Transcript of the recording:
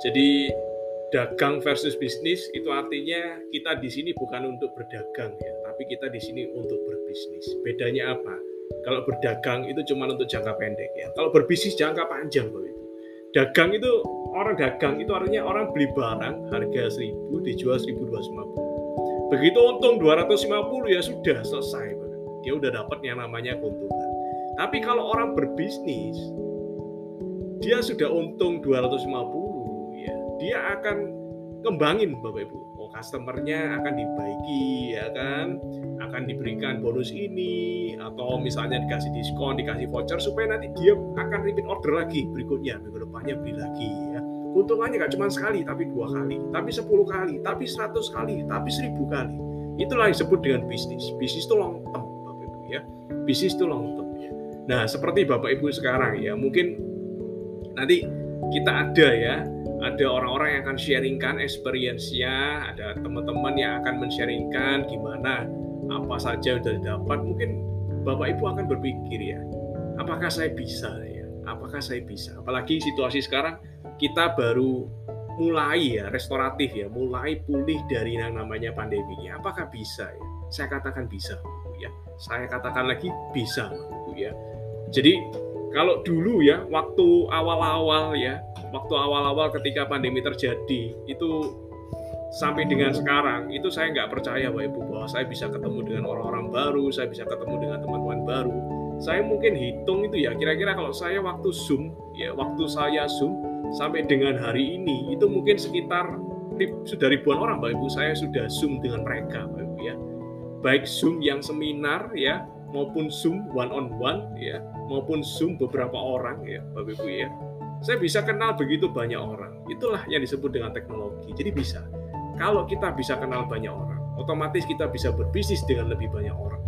Jadi dagang versus bisnis itu artinya kita di sini bukan untuk berdagang ya, tapi kita di sini untuk berbisnis. Bedanya apa? Kalau berdagang itu cuma untuk jangka pendek ya. Kalau berbisnis jangka panjang Bapak Ibu. Dagang itu orang dagang itu artinya orang beli barang harga 1000 dijual 1250. Begitu untung 250 ya sudah selesai. Dia udah dapat yang namanya keuntungan. Tapi kalau orang berbisnis dia sudah untung 250 ya, dia akan kembangin Bapak Ibu. Oh, customernya akan dibaiki ya kan, akan diberikan bonus ini atau misalnya dikasih diskon, dikasih voucher supaya nanti dia akan repeat order lagi berikutnya minggu depannya beli lagi ya. Keuntungannya nggak cuma sekali tapi dua kali, tapi sepuluh kali, tapi seratus kali, tapi seribu kali. Itulah yang disebut dengan bisnis. Bisnis itu long term Bapak Ibu ya. Bisnis itu long term ya. Nah, seperti Bapak Ibu sekarang ya, mungkin nanti kita ada ya ada orang-orang yang akan sharingkan experience-nya, ada teman-teman yang akan men-sharingkan gimana apa saja sudah dapat. Mungkin Bapak Ibu akan berpikir ya, apakah saya bisa ya? Apakah saya bisa? Apalagi situasi sekarang kita baru mulai ya restoratif ya, mulai pulih dari yang namanya pandemi ini. Apakah bisa ya? Saya katakan bisa, ya. Saya katakan lagi bisa, ya. Jadi kalau dulu ya waktu awal-awal ya waktu awal-awal ketika pandemi terjadi itu sampai dengan sekarang itu saya nggak percaya Bapak Ibu bahwa saya bisa ketemu dengan orang-orang baru saya bisa ketemu dengan teman-teman baru saya mungkin hitung itu ya kira-kira kalau saya waktu zoom ya waktu saya zoom sampai dengan hari ini itu mungkin sekitar sudah ribuan orang Bapak Ibu saya sudah zoom dengan mereka Bapak Ibu ya baik zoom yang seminar ya maupun Zoom one on one ya, maupun Zoom beberapa orang ya, Bapak Ibu ya. Saya bisa kenal begitu banyak orang. Itulah yang disebut dengan teknologi. Jadi bisa. Kalau kita bisa kenal banyak orang, otomatis kita bisa berbisnis dengan lebih banyak orang.